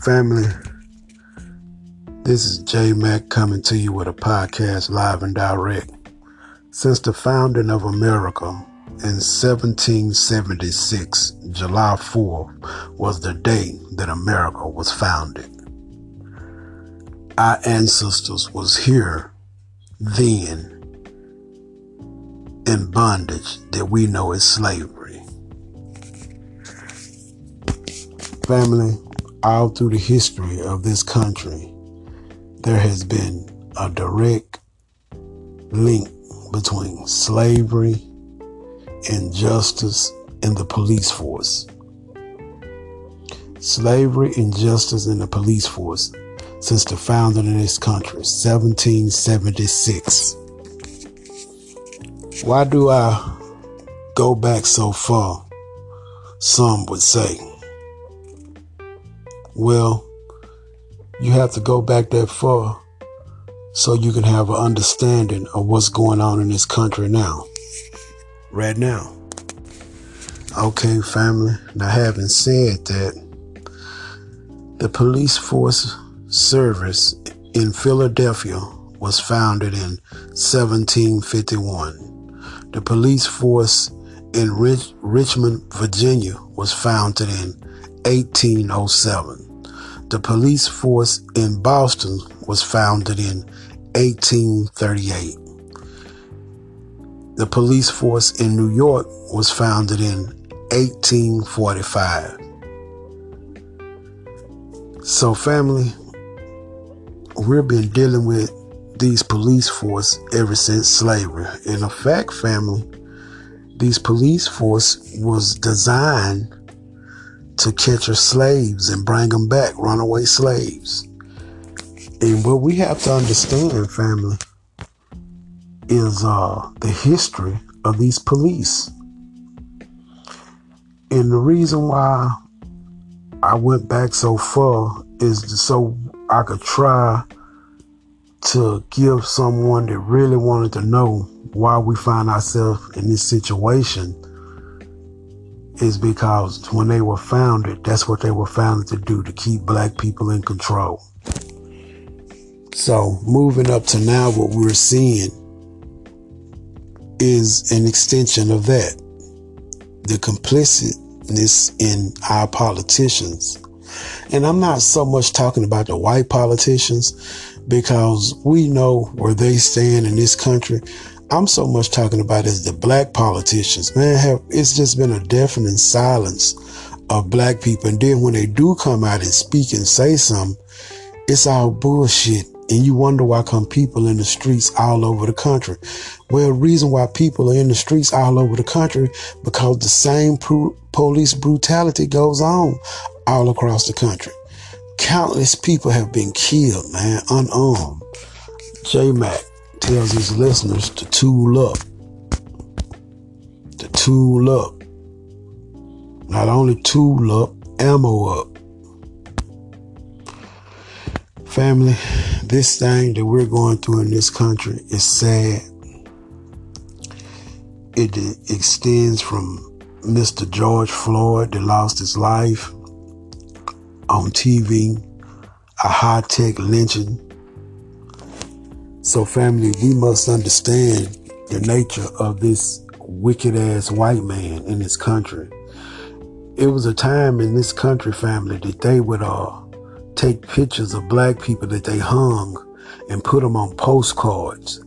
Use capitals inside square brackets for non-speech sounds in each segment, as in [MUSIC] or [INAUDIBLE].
Family, this is J Mac coming to you with a podcast live and direct. Since the founding of America in 1776, July 4th was the day that America was founded. Our ancestors was here then in bondage that we know as slavery. Family, all through the history of this country, there has been a direct link between slavery, injustice, and the police force. Slavery, injustice, and the police force since the founding of this country, 1776. Why do I go back so far? Some would say. Well, you have to go back that far so you can have an understanding of what's going on in this country now. Right now. Okay, family. Now, having said that, the police force service in Philadelphia was founded in 1751. The police force in Rich- Richmond, Virginia was founded in 1807. The police force in Boston was founded in 1838. The police force in New York was founded in 1845. So, family, we've been dealing with these police force ever since slavery. In effect, family, these police force was designed to catch our slaves and bring them back, runaway slaves. And what we have to understand, family, is uh, the history of these police. And the reason why I went back so far is so I could try to give someone that really wanted to know why we find ourselves in this situation is because when they were founded, that's what they were founded to do, to keep black people in control. So moving up to now, what we're seeing is an extension of that. The complicitness in our politicians. And I'm not so much talking about the white politicians because we know where they stand in this country. I'm so much talking about is the black politicians. Man, have, it's just been a deafening silence of black people. And then when they do come out and speak and say something, it's all bullshit. And you wonder why come people in the streets all over the country. Well, reason why people are in the streets all over the country because the same police brutality goes on all across the country. Countless people have been killed, man, unarmed. J Mac tells his listeners to tool up. To tool up. Not only tool up, ammo up. Family, this thing that we're going through in this country is sad. It extends from Mr. George Floyd that lost his life on TV, a high tech lynching. So, family, we must understand the nature of this wicked ass white man in this country. It was a time in this country, family, that they would uh, take pictures of black people that they hung and put them on postcards.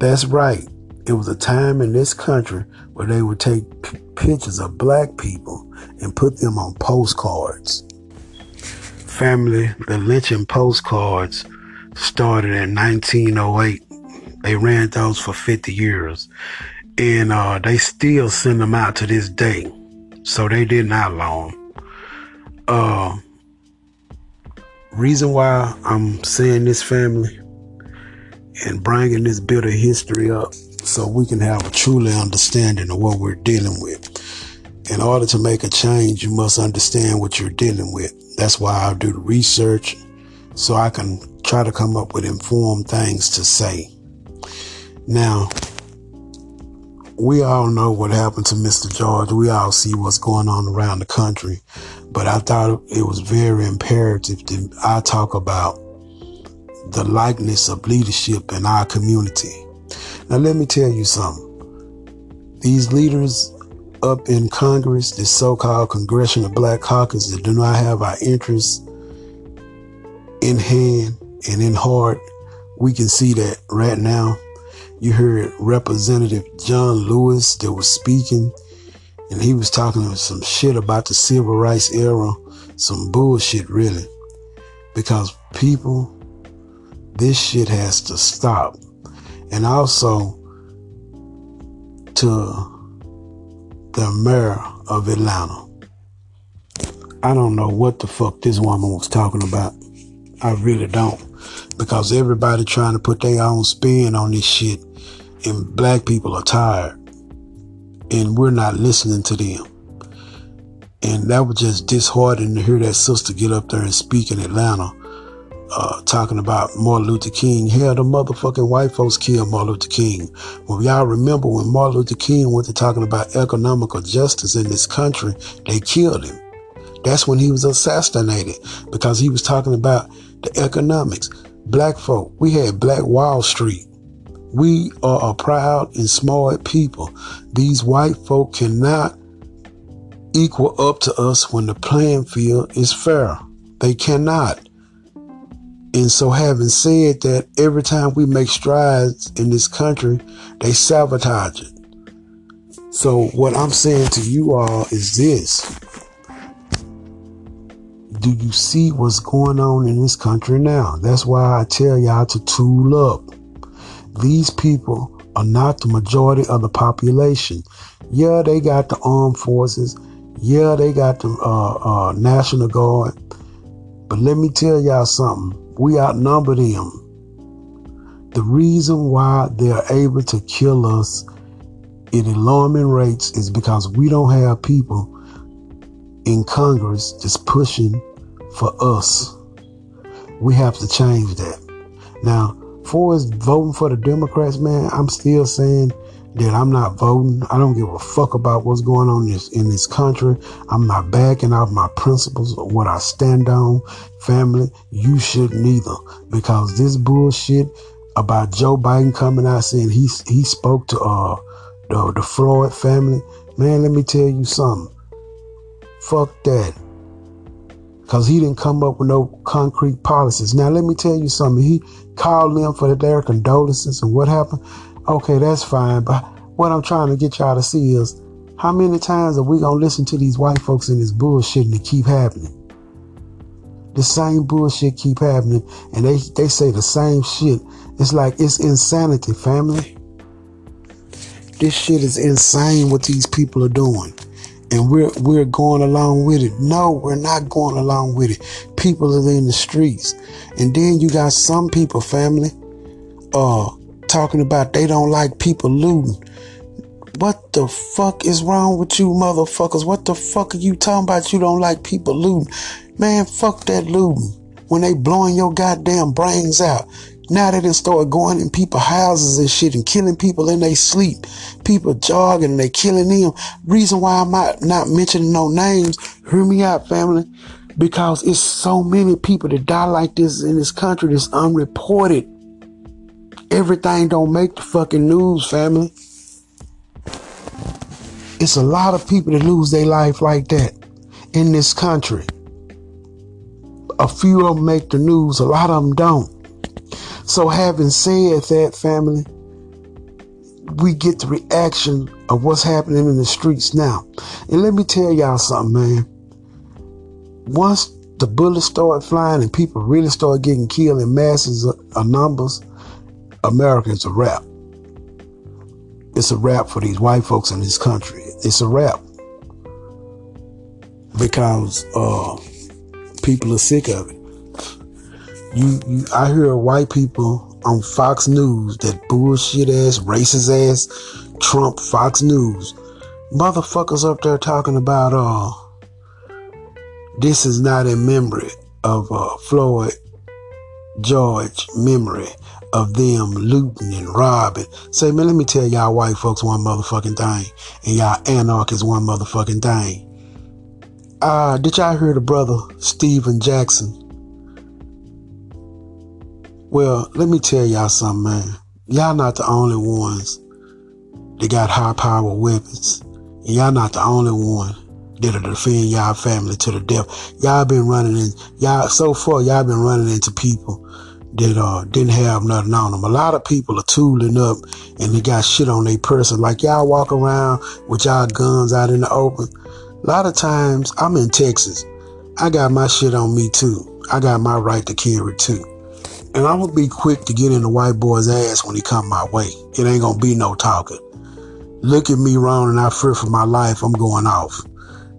That's right. It was a time in this country where they would take p- pictures of black people and put them on postcards. Family, the lynching postcards started in 1908. They ran those for 50 years. And uh, they still send them out to this day. So they did not long. Uh, reason why I'm saying this family and bringing this bit of history up so we can have a truly understanding of what we're dealing with. In order to make a change, you must understand what you're dealing with. That's why I do the research so I can try to come up with informed things to say. Now, we all know what happened to Mr. George. We all see what's going on around the country. But I thought it was very imperative that I talk about the likeness of leadership in our community. Now, let me tell you something. These leaders up in Congress, the so-called Congressional Black Caucus that do not have our interests in hand and in heart, we can see that right now. You heard Representative John Lewis that was speaking, and he was talking some shit about the civil rights era, some bullshit really. Because people, this shit has to stop. And also to the mayor of Atlanta. I don't know what the fuck this woman was talking about. I really don't. Because everybody trying to put their own spin on this shit and black people are tired. And we're not listening to them. And that was just disheartening to hear that sister get up there and speak in Atlanta uh, talking about Martin Luther King. Hell, the motherfucking white folks killed Martin Luther King. Well, y'all remember when Martin Luther King went to talking about economical justice in this country, they killed him. That's when he was assassinated because he was talking about the economics. Black folk, we had Black Wall Street. We are a proud and smart people. These white folk cannot equal up to us when the playing field is fair. They cannot. And so, having said that, every time we make strides in this country, they sabotage it. So, what I'm saying to you all is this Do you see what's going on in this country now? That's why I tell y'all to tool up. These people are not the majority of the population. Yeah, they got the armed forces. Yeah, they got the uh, uh, National Guard. But let me tell y'all something we outnumber them. The reason why they're able to kill us at alarming rates is because we don't have people in Congress just pushing for us. We have to change that. Now, for us voting for the Democrats, man, I'm still saying that I'm not voting. I don't give a fuck about what's going on in this, in this country. I'm not backing out my principles or what I stand on. Family, you shouldn't either because this bullshit about Joe Biden coming out saying he he spoke to uh the the Floyd family. Man, let me tell you something. Fuck that. Cause he didn't come up with no concrete policies. Now let me tell you something. He called them for their condolences and what happened. Okay, that's fine. But what I'm trying to get y'all to see is how many times are we gonna listen to these white folks and this bullshit and it keep happening? The same bullshit keep happening and they, they say the same shit. It's like it's insanity, family. This shit is insane what these people are doing. And we're we're going along with it. No, we're not going along with it. People are in the streets. And then you got some people, family, uh, talking about they don't like people looting. What the fuck is wrong with you motherfuckers? What the fuck are you talking about? You don't like people looting. Man, fuck that looting. When they blowing your goddamn brains out. Now they done start going in people's houses and shit and killing people in their sleep. People jogging and they killing them. Reason why I'm not, not mentioning no names, hear me out, family. Because it's so many people that die like this in this country that's unreported. Everything don't make the fucking news, family. It's a lot of people that lose their life like that in this country. A few of them make the news, a lot of them don't. So, having said that, family, we get the reaction of what's happening in the streets now. And let me tell y'all something, man. Once the bullets start flying and people really start getting killed in masses of numbers, Americans a wrap. It's a wrap for these white folks in this country. It's a wrap because uh, people are sick of it. You, you, I hear white people on Fox News, that bullshit ass, racist ass Trump Fox News, motherfuckers up there talking about uh, this is not a memory of uh, Floyd George memory of them looting and robbing. Say, man, let me tell y'all white folks one motherfucking thing, and y'all anarchists one motherfucking thing. Uh, did y'all hear the brother Stephen Jackson? Well, let me tell y'all something, man. Y'all not the only ones that got high power weapons. And y'all not the only one that'll defend y'all family to the death. Y'all been running in, y'all, so far, y'all been running into people that uh, didn't have nothing on them. A lot of people are tooling up and they got shit on their person. Like y'all walk around with y'all guns out in the open. A lot of times I'm in Texas. I got my shit on me too. I got my right to carry too. And I'm gonna be quick to get in the white boy's ass when he come my way. It ain't gonna be no talking. Look at me wrong and I fear for my life. I'm going off.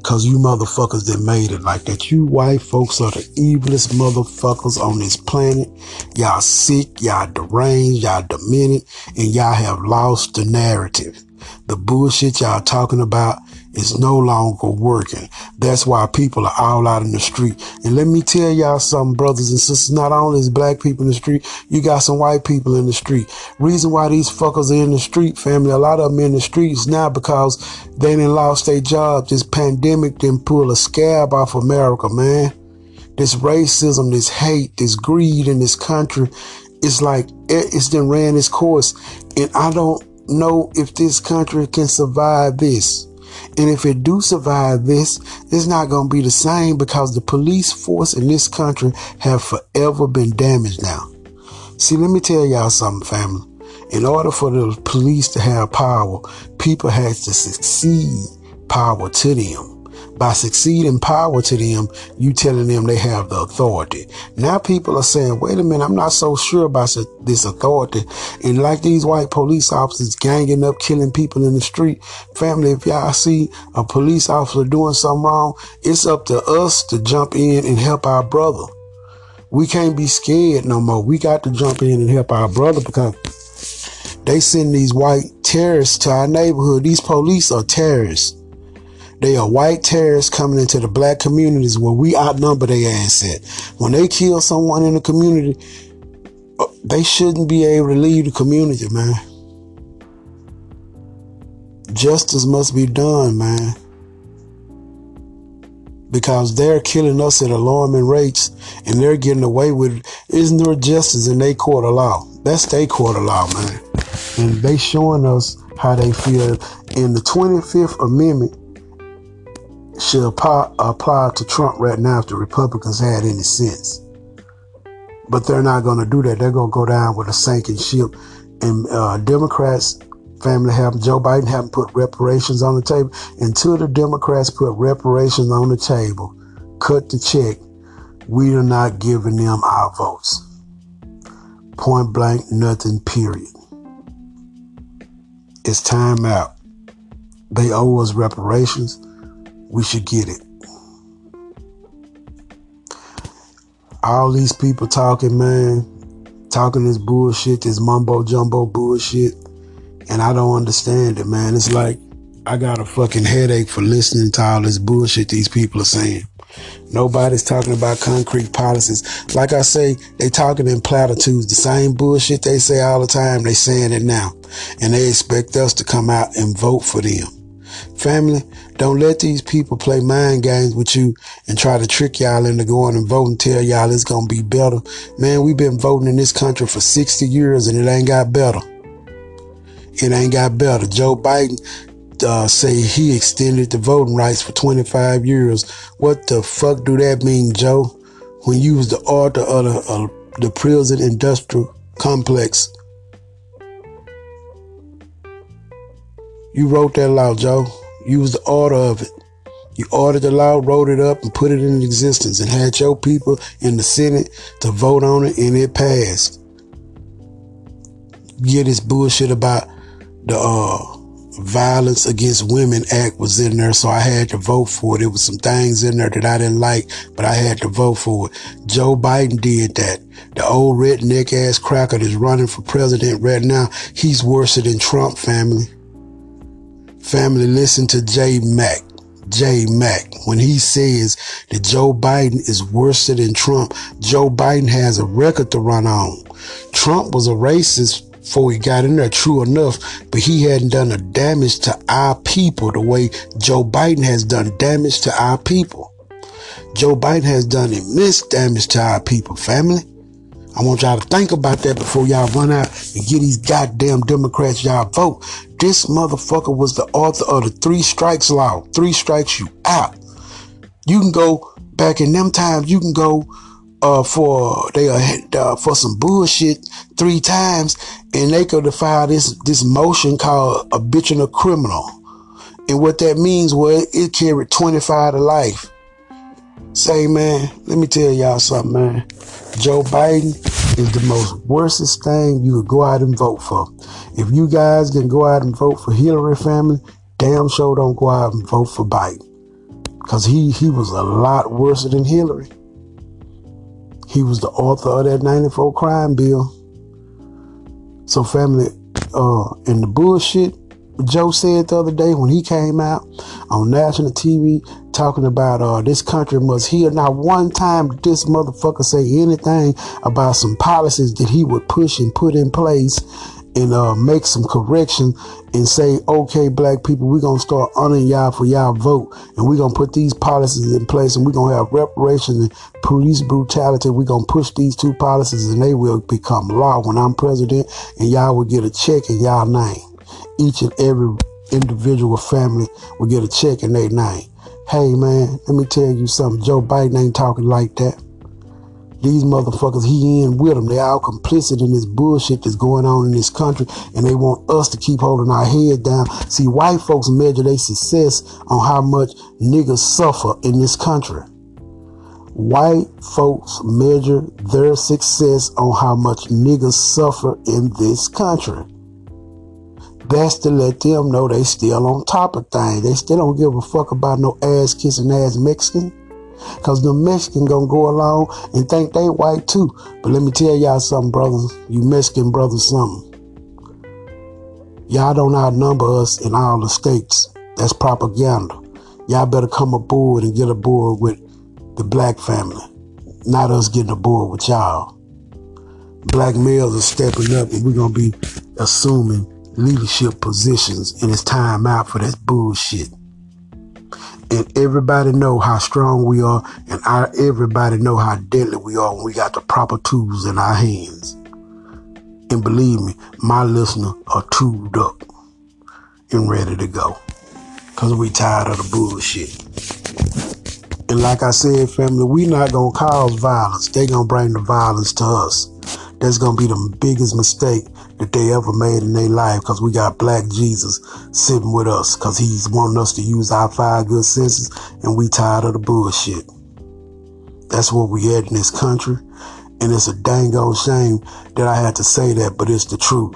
Cause you motherfuckers that made it like that. You white folks are the evilest motherfuckers on this planet. Y'all sick, y'all deranged, y'all demented, and y'all have lost the narrative. The bullshit y'all talking about is no longer working. That's why people are all out in the street. And let me tell y'all something, brothers and sisters. Not only is black people in the street, you got some white people in the street. Reason why these fuckers are in the street, family, a lot of them in the streets now because they didn't lost their job. This pandemic didn't pull a scab off America, man. This racism, this hate, this greed in this country, it's like it's been ran its course. And I don't know if this country can survive this. And if it do survive this, it's not going to be the same because the police force in this country have forever been damaged now. See, let me tell y'all something, family. In order for the police to have power, people had to succeed power to them. By succeeding power to them, you telling them they have the authority. Now people are saying, wait a minute, I'm not so sure about this authority. And like these white police officers ganging up, killing people in the street. Family, if y'all see a police officer doing something wrong, it's up to us to jump in and help our brother. We can't be scared no more. We got to jump in and help our brother because they send these white terrorists to our neighborhood. These police are terrorists. They are white terrorists coming into the black communities where we outnumber their ass. When they kill someone in the community, uh, they shouldn't be able to leave the community, man. Justice must be done, man. Because they're killing us at alarming rates and they're getting away with it. Isn't there justice in their court of law? That's their court of law, man. And they showing us how they feel. In the 25th Amendment, should apply, to Trump right now if the Republicans had any sense. But they're not going to do that. They're going to go down with a sinking ship. And uh, Democrats, family have Joe Biden haven't put reparations on the table. Until the Democrats put reparations on the table, cut the check, we are not giving them our votes. Point blank, nothing, period. It's time out. They owe us reparations we should get it. All these people talking, man, talking this bullshit, this mumbo jumbo bullshit, and I don't understand it, man. It's like I got a fucking headache for listening to all this bullshit these people are saying. Nobody's talking about concrete policies. Like I say, they talking in platitudes. The same bullshit they say all the time, they saying it now. And they expect us to come out and vote for them. Family, don't let these people play mind games with you and try to trick y'all into going and voting, tell y'all it's going to be better. Man, we've been voting in this country for 60 years and it ain't got better. It ain't got better. Joe Biden uh, say he extended the voting rights for 25 years. What the fuck do that mean, Joe? When you was the author of the, uh, the prison industrial complex. You wrote that law, Joe. You was the author of it. You ordered the law, wrote it up, and put it in existence, and had your people in the Senate to vote on it, and it passed. Get this bullshit about the uh, Violence Against Women Act was in there, so I had to vote for it. There was some things in there that I didn't like, but I had to vote for it. Joe Biden did that. The old redneck ass cracker that's running for president right now, he's worse than Trump family. Family, listen to J Mac. J Mac, when he says that Joe Biden is worse than Trump, Joe Biden has a record to run on. Trump was a racist before he got in there, true enough, but he hadn't done a damage to our people the way Joe Biden has done damage to our people. Joe Biden has done immense damage to our people, family. I want y'all to think about that before y'all run out and get these goddamn Democrats y'all vote. This motherfucker was the author of the three strikes law. Three strikes you out. You can go back in them times. You can go uh, for they uh, for some bullshit three times, and they could filed this this motion called habitual criminal. And what that means was it carried 25 to life. Say, man, let me tell y'all something, man. Joe Biden is the most worstest thing you could go out and vote for. If you guys can go out and vote for Hillary family, damn sure don't go out and vote for Biden. Cause he, he was a lot worse than Hillary. He was the author of that 94 crime bill. So family, uh, in the bullshit, Joe said the other day when he came out on national TV talking about uh, this country must heal. Not one time did this motherfucker say anything about some policies that he would push and put in place and uh, make some correction and say, okay, black people, we're to start honoring y'all for y'all vote. And we're to put these policies in place and we're to have reparations and police brutality. We're to push these two policies and they will become law when I'm president and y'all will get a check in y'all name. Each and every individual family will get a check in their name. Hey man, let me tell you something. Joe Biden ain't talking like that. These motherfuckers, he in with them. They all complicit in this bullshit that's going on in this country, and they want us to keep holding our head down. See, white folks measure their success on how much niggas suffer in this country. White folks measure their success on how much niggas suffer in this country. That's to let them know they still on top of things. They still don't give a fuck about no ass kissing ass Mexican. Cause the Mexican gonna go along and think they white too. But let me tell y'all something, brothers. You Mexican brothers, something. Y'all don't outnumber us in all the states. That's propaganda. Y'all better come aboard and get aboard with the black family. Not us getting aboard with y'all. Black males are stepping up and we're gonna be assuming leadership positions and it's time out for that bullshit and everybody know how strong we are, and our, everybody know how deadly we are when we got the proper tools in our hands. And believe me, my listeners are tooled up and ready to go. Cause we tired of the bullshit. And like I said, family, we not gonna cause violence. They gonna bring the violence to us. That's gonna be the biggest mistake that they ever made in their life because we got black Jesus sitting with us because he's wanting us to use our five good senses and we tired of the bullshit. That's what we had in this country. And it's a dang old shame that I had to say that, but it's the truth.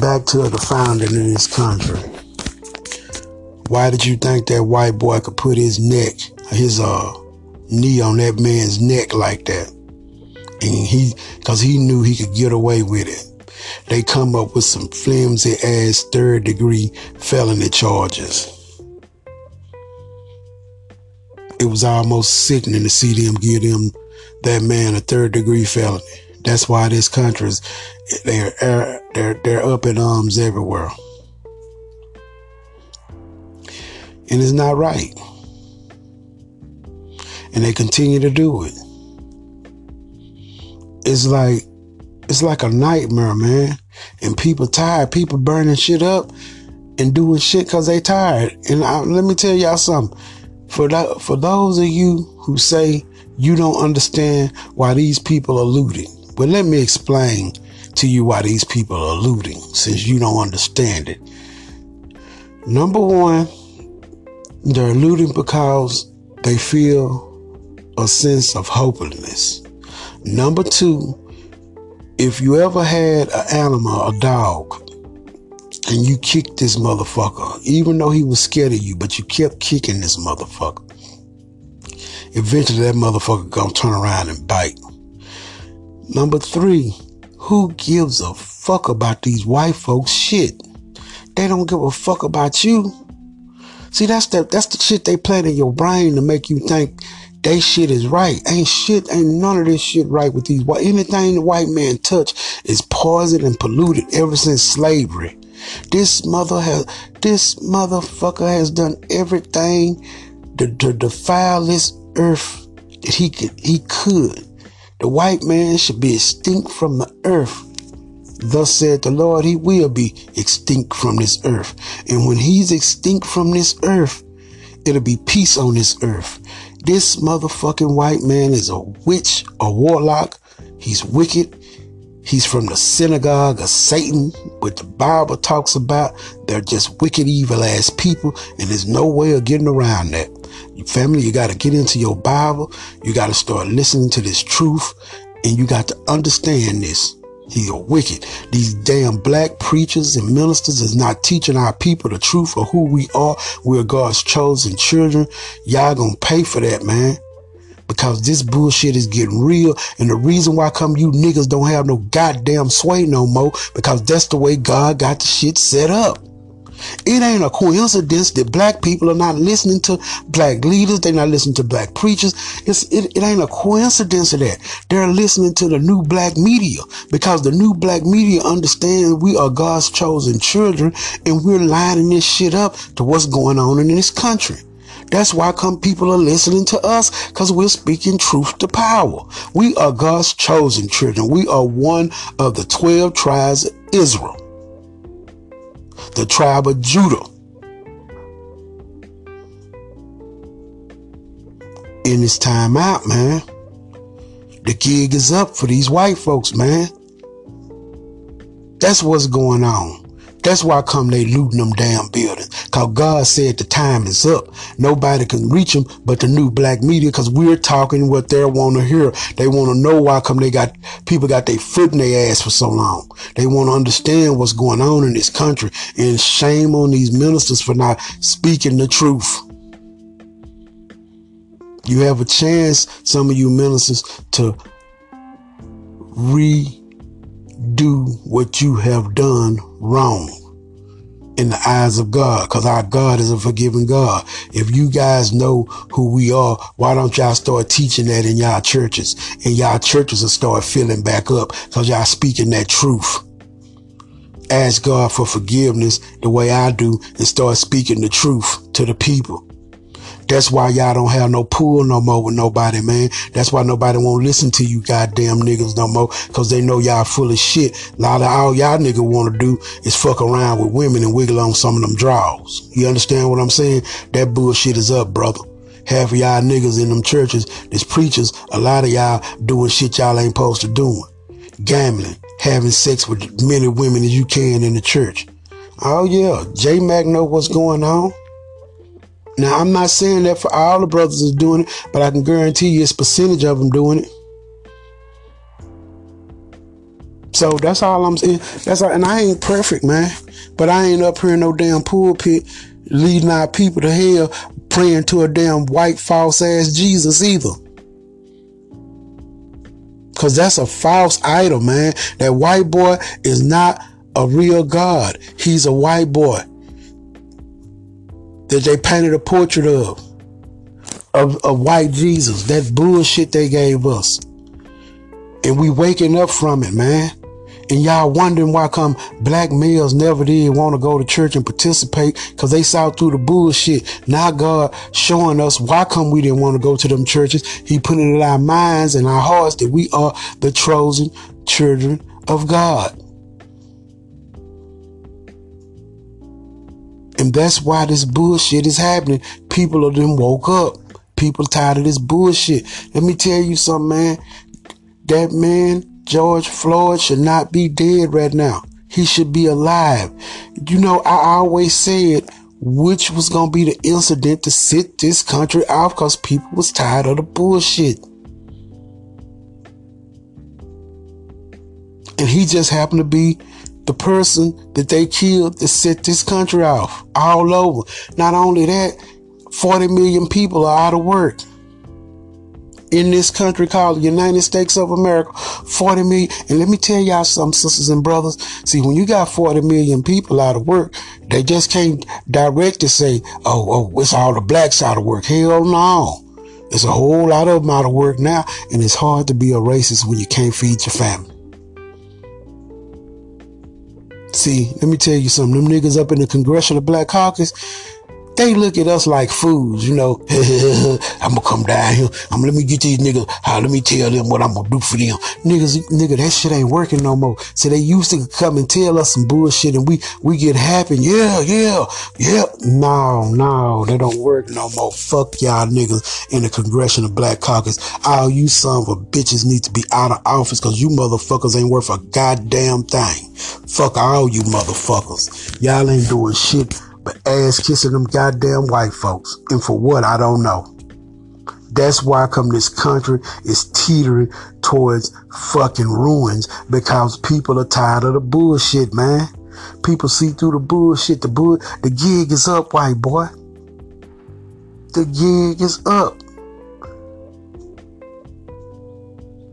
Back to the founding of this country. Why did you think that white boy could put his neck, his uh knee on that man's neck like that? And he, cause he knew he could get away with it. They come up with some flimsy ass third degree felony charges. It was almost sickening to see them give them that man a third degree felony. That's why this country is they're they're they're up in arms everywhere, and it's not right. And they continue to do it it's like it's like a nightmare, man. And people tired. People burning shit up and doing shit because they tired. And I, let me tell y'all something. For that, for those of you who say you don't understand why these people are looting, but let me explain to you why these people are looting, since you don't understand it. Number one, they're looting because they feel a sense of hopelessness. Number two, if you ever had an animal, a dog, and you kicked this motherfucker, even though he was scared of you, but you kept kicking this motherfucker, eventually that motherfucker gonna turn around and bite. Number three, who gives a fuck about these white folks shit? They don't give a fuck about you. See, that's the that's the shit they plant in your brain to make you think they shit is right. Ain't shit, ain't none of this shit right with these white. Anything the white man touch is poisoned and polluted ever since slavery. This mother has, this motherfucker has done everything to, to defile this earth that he could, he could. The white man should be extinct from the earth. Thus said the Lord, he will be extinct from this earth. And when he's extinct from this earth, it'll be peace on this earth. This motherfucking white man is a witch, a warlock. He's wicked. He's from the synagogue of Satan, which the Bible talks about. They're just wicked, evil ass people, and there's no way of getting around that. Family, you got to get into your Bible. You got to start listening to this truth, and you got to understand this. He's wicked. These damn black preachers and ministers is not teaching our people the truth of who we are. We're God's chosen children. Y'all gonna pay for that, man. Because this bullshit is getting real. And the reason why come you niggas don't have no goddamn sway no more, because that's the way God got the shit set up. It ain't a coincidence that black people are not listening to black leaders. They're not listening to black preachers. It's, it, it ain't a coincidence of that. They're listening to the new black media because the new black media understand we are God's chosen children and we're lining this shit up to what's going on in this country. That's why come people are listening to us because we're speaking truth to power. We are God's chosen children. We are one of the 12 tribes of Israel the tribe of Judah. In this time out, man, the gig is up for these white folks, man. That's what's going on. That's why come they looting them damn buildings. Cause God said the time is up. Nobody can reach them but the new black media cause we're talking what they want to hear. They want to know why come they got, people got their foot in their ass for so long. They want to understand what's going on in this country. And shame on these ministers for not speaking the truth. You have a chance, some of you ministers, to redo what you have done wrong in the eyes of God because our God is a forgiving God. If you guys know who we are, why don't y'all start teaching that in y'all churches and y'all churches will start filling back up because y'all speaking that truth. Ask God for forgiveness the way I do and start speaking the truth to the people. That's why y'all don't have no pool no more with nobody, man. That's why nobody won't listen to you goddamn niggas no more. Cause they know y'all full of shit. A lot of all y'all niggas want to do is fuck around with women and wiggle on some of them draws. You understand what I'm saying? That bullshit is up, brother. Half of y'all niggas in them churches, there's preachers, a lot of y'all doing shit y'all ain't supposed to doing. Gambling, having sex with many women as you can in the church. Oh yeah, J Mac know what's going on. Now, I'm not saying that for all the brothers is doing it, but I can guarantee you it's percentage of them doing it. So that's all I'm saying. That's all, and I ain't perfect, man. But I ain't up here in no damn pulpit leading our people to hell praying to a damn white false ass Jesus either. Cause that's a false idol, man. That white boy is not a real God. He's a white boy that they painted a portrait of, of, of white Jesus. That bullshit they gave us. And we waking up from it, man. And y'all wondering why come black males never did want to go to church and participate because they saw through the bullshit. Now God showing us why come we didn't want to go to them churches. He put it in our minds and our hearts that we are the chosen children of God. And that's why this bullshit is happening. People of them woke up. People tired of this bullshit. Let me tell you something, man. That man, George Floyd, should not be dead right now. He should be alive. You know, I always said which was going to be the incident to sit this country off because people was tired of the bullshit. And he just happened to be the person that they killed to set this country off all over. Not only that, 40 million people are out of work in this country called the United States of America. 40 million. And let me tell y'all some sisters and brothers. See, when you got 40 million people out of work, they just can't direct to say, oh, oh, it's all the blacks out of work. Hell no. There's a whole lot of them out of work now, and it's hard to be a racist when you can't feed your family. See, let me tell you something. Them niggas up in the Congressional Black Caucus, they look at us like fools, you know. [LAUGHS] I'm gonna come down here. I'm let me get these niggas. Let me tell them what I'm gonna do for them. Niggas, nigga, that shit ain't working no more. So they used to come and tell us some bullshit and we we get happy. Yeah, yeah, yeah. No, no, they don't work no more. Fuck y'all niggas in the Congressional Black Caucus. All you son of a bitches need to be out of office because you motherfuckers ain't worth a goddamn thing. Fuck all you motherfuckers. Y'all ain't doing shit but ass kissing them goddamn white folks. And for what, I don't know. That's why come this country is teetering towards fucking ruins because people are tired of the bullshit, man. People see through the bullshit. The bull, the gig is up, white boy. The gig is up.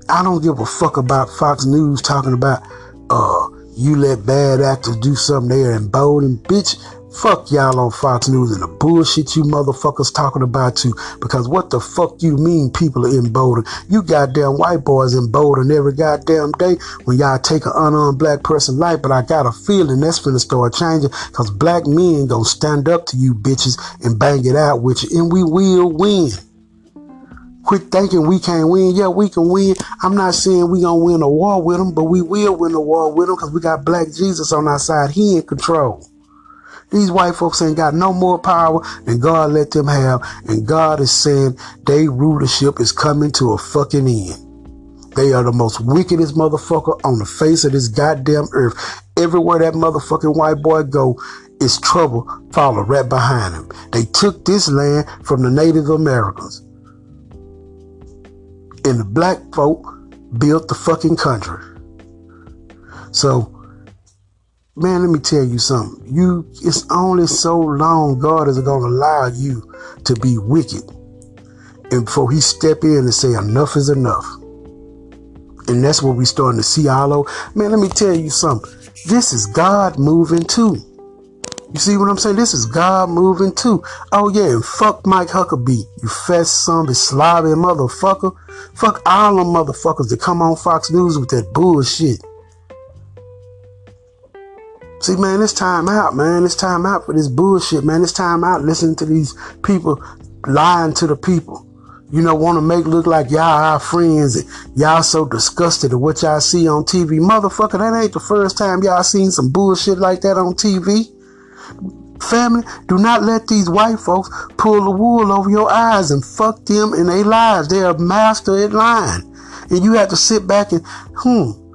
I don't give a fuck about Fox News talking about, uh, you let bad actors do something there and bold and bitch. Fuck y'all on Fox News and the bullshit you motherfuckers talking about too. Because what the fuck you mean people are emboldened? You goddamn white boys emboldened every goddamn day when y'all take an unarmed black person life. But I got a feeling that's finna start changing because black men gonna stand up to you bitches and bang it out with you. And we will win. Quit thinking we can't win. Yeah, we can win. I'm not saying we gonna win a war with them, but we will win a war with them because we got black Jesus on our side. He in control. These white folks ain't got no more power than God let them have. And God is saying their rulership is coming to a fucking end. They are the most wickedest motherfucker on the face of this goddamn earth. Everywhere that motherfucking white boy go, is trouble follow right behind him. They took this land from the Native Americans. And the black folk built the fucking country. So man, let me tell you something. You, it's only so long God is going to allow you to be wicked. And before he step in and say enough is enough. And that's what we starting to see all over. Man, let me tell you something. This is God moving too. You see what I'm saying? This is God moving too. Oh yeah, and fuck Mike Huckabee, you fat son of a motherfucker. Fuck all them motherfuckers that come on Fox News with that bullshit. See, man, it's time out, man. It's time out for this bullshit, man. It's time out listening to these people lying to the people. You know, want to make look like y'all our friends and y'all so disgusted at what y'all see on TV. Motherfucker, that ain't the first time y'all seen some bullshit like that on TV. Family, do not let these white folks pull the wool over your eyes and fuck them in their lives. They're a master at lying. And you have to sit back and, hmm,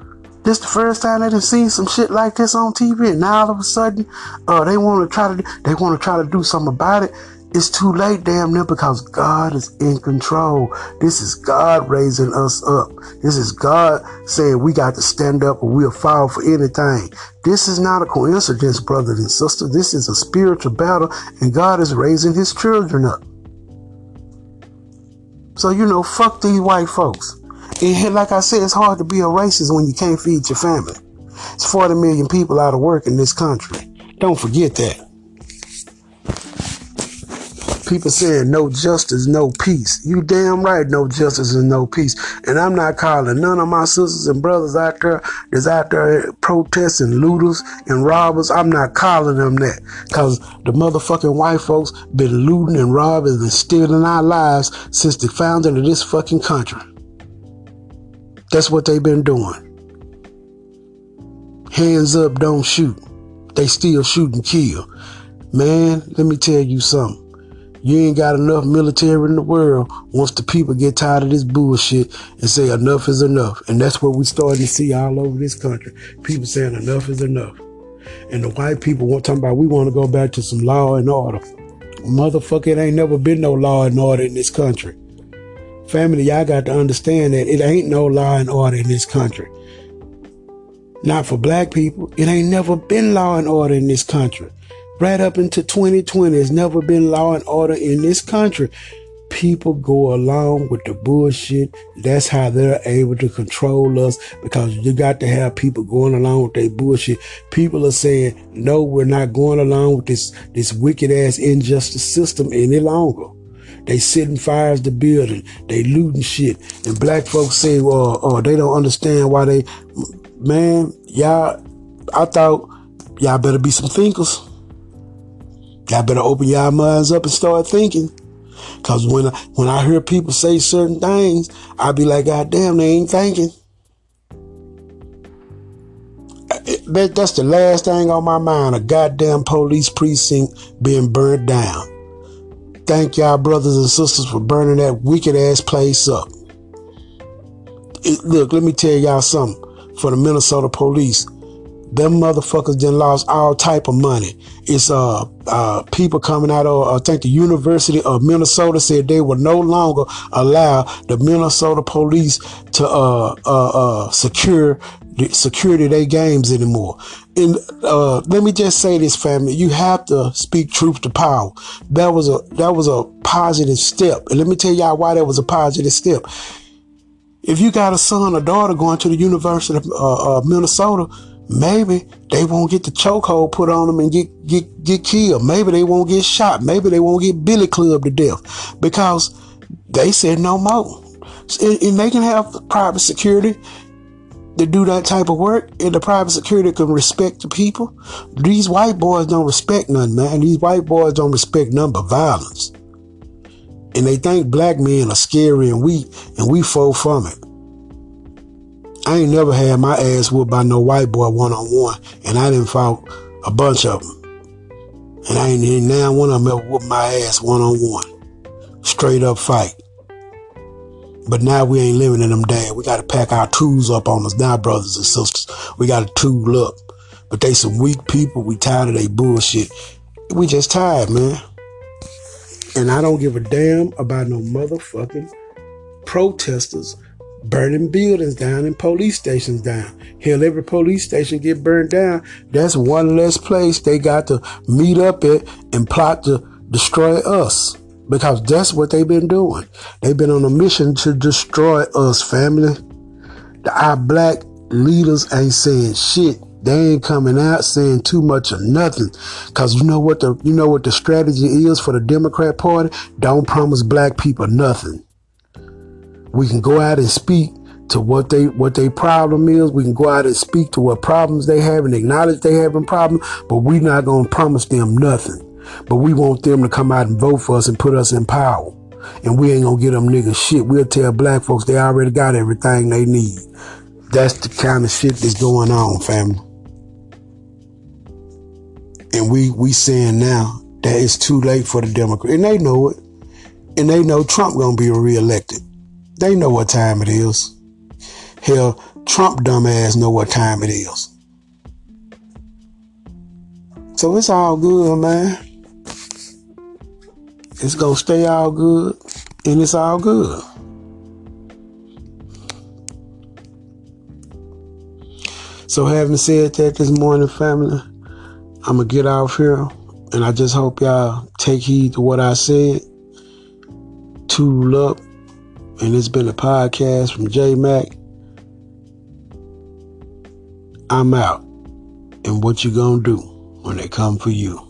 this the first time they done seen some shit like this on TV, and now all of a sudden, uh, they want to try to they want to try to do something about it. It's too late, damn near, because God is in control. This is God raising us up. This is God saying we got to stand up or we'll fall for anything. This is not a coincidence, brothers and sisters. This is a spiritual battle, and God is raising His children up. So you know, fuck these white folks. And like I said, it's hard to be a racist when you can't feed your family. It's 40 million people out of work in this country. Don't forget that. People saying no justice, no peace. You damn right, no justice and no peace. And I'm not calling none of my sisters and brothers out there that's out there protesting looters and robbers. I'm not calling them that. Cause the motherfucking white folks been looting and robbing and stealing our lives since the founding of this fucking country. That's what they've been doing. Hands up, don't shoot. They still shoot and kill. Man, let me tell you something. You ain't got enough military in the world once the people get tired of this bullshit and say enough is enough. And that's what we starting to see all over this country. People saying enough is enough. And the white people want talking about we want to go back to some law and order. Motherfucker, it ain't never been no law and order in this country. Family, y'all got to understand that it ain't no law and order in this country. Not for black people. It ain't never been law and order in this country. Right up into 2020, it's never been law and order in this country. People go along with the bullshit. That's how they're able to control us because you got to have people going along with their bullshit. People are saying, no, we're not going along with this, this wicked ass injustice system any longer. They setting fires to building. They looting shit. And black folks say, well, oh, they don't understand why they, man, y'all, I thought y'all better be some thinkers. Y'all better open y'all minds up and start thinking. Cause when I, when I hear people say certain things, I be like, God damn, they ain't thinking. That, that's the last thing on my mind. A goddamn police precinct being burned down. Thank y'all brothers and sisters for burning that wicked ass place up. It, look, let me tell y'all something. For the Minnesota police, them motherfuckers then lost all type of money. It's uh uh people coming out of I think the University of Minnesota said they will no longer allow the Minnesota police to uh uh, uh secure security their games anymore. And uh let me just say this, family, you have to speak truth to power. That was a that was a positive step. And let me tell y'all why that was a positive step. If you got a son or daughter going to the University of uh, uh, Minnesota, Maybe they won't get the chokehold put on them and get, get, get killed. Maybe they won't get shot. Maybe they won't get billy clubbed to death because they said no more. And they can have private security to do that type of work, and the private security can respect the people. These white boys don't respect none, man. These white boys don't respect none but violence. And they think black men are scary and weak, and we fall from it. I ain't never had my ass whooped by no white boy one on one, and I didn't fought a bunch of them. And I ain't, ain't now one of them ever whooped my ass one on one. Straight up fight. But now we ain't living in them days. We got to pack our tools up on us now, brothers and sisters. We got to tool up. But they some weak people. We tired of they bullshit. We just tired, man. And I don't give a damn about no motherfucking protesters burning buildings down and police stations down. Hell, every police station get burned down. That's one less place they got to meet up at and plot to destroy us. Because that's what they've been doing. They've been on a mission to destroy us, family. Our black leaders ain't saying shit. They ain't coming out saying too much or nothing. Cause you know what the you know what the strategy is for the Democrat Party? Don't promise black people nothing. We can go out and speak to what they what their problem is. We can go out and speak to what problems they have and acknowledge they having problems, but we're not gonna promise them nothing. But we want them to come out and vote for us and put us in power. And we ain't gonna get them niggas shit. We'll tell black folks they already got everything they need. That's the kind of shit that's going on, family. And we we saying now that it's too late for the Democrats. And they know it. And they know Trump gonna be reelected. They know what time it is. Hell, Trump dumbass know what time it is. So it's all good, man. It's gonna stay all good, and it's all good. So having said that this morning, family, I'm gonna get off here, and I just hope y'all take heed to what I said. Tool up and it's been a podcast from J Mac. I'm out. And what you gonna do when they come for you?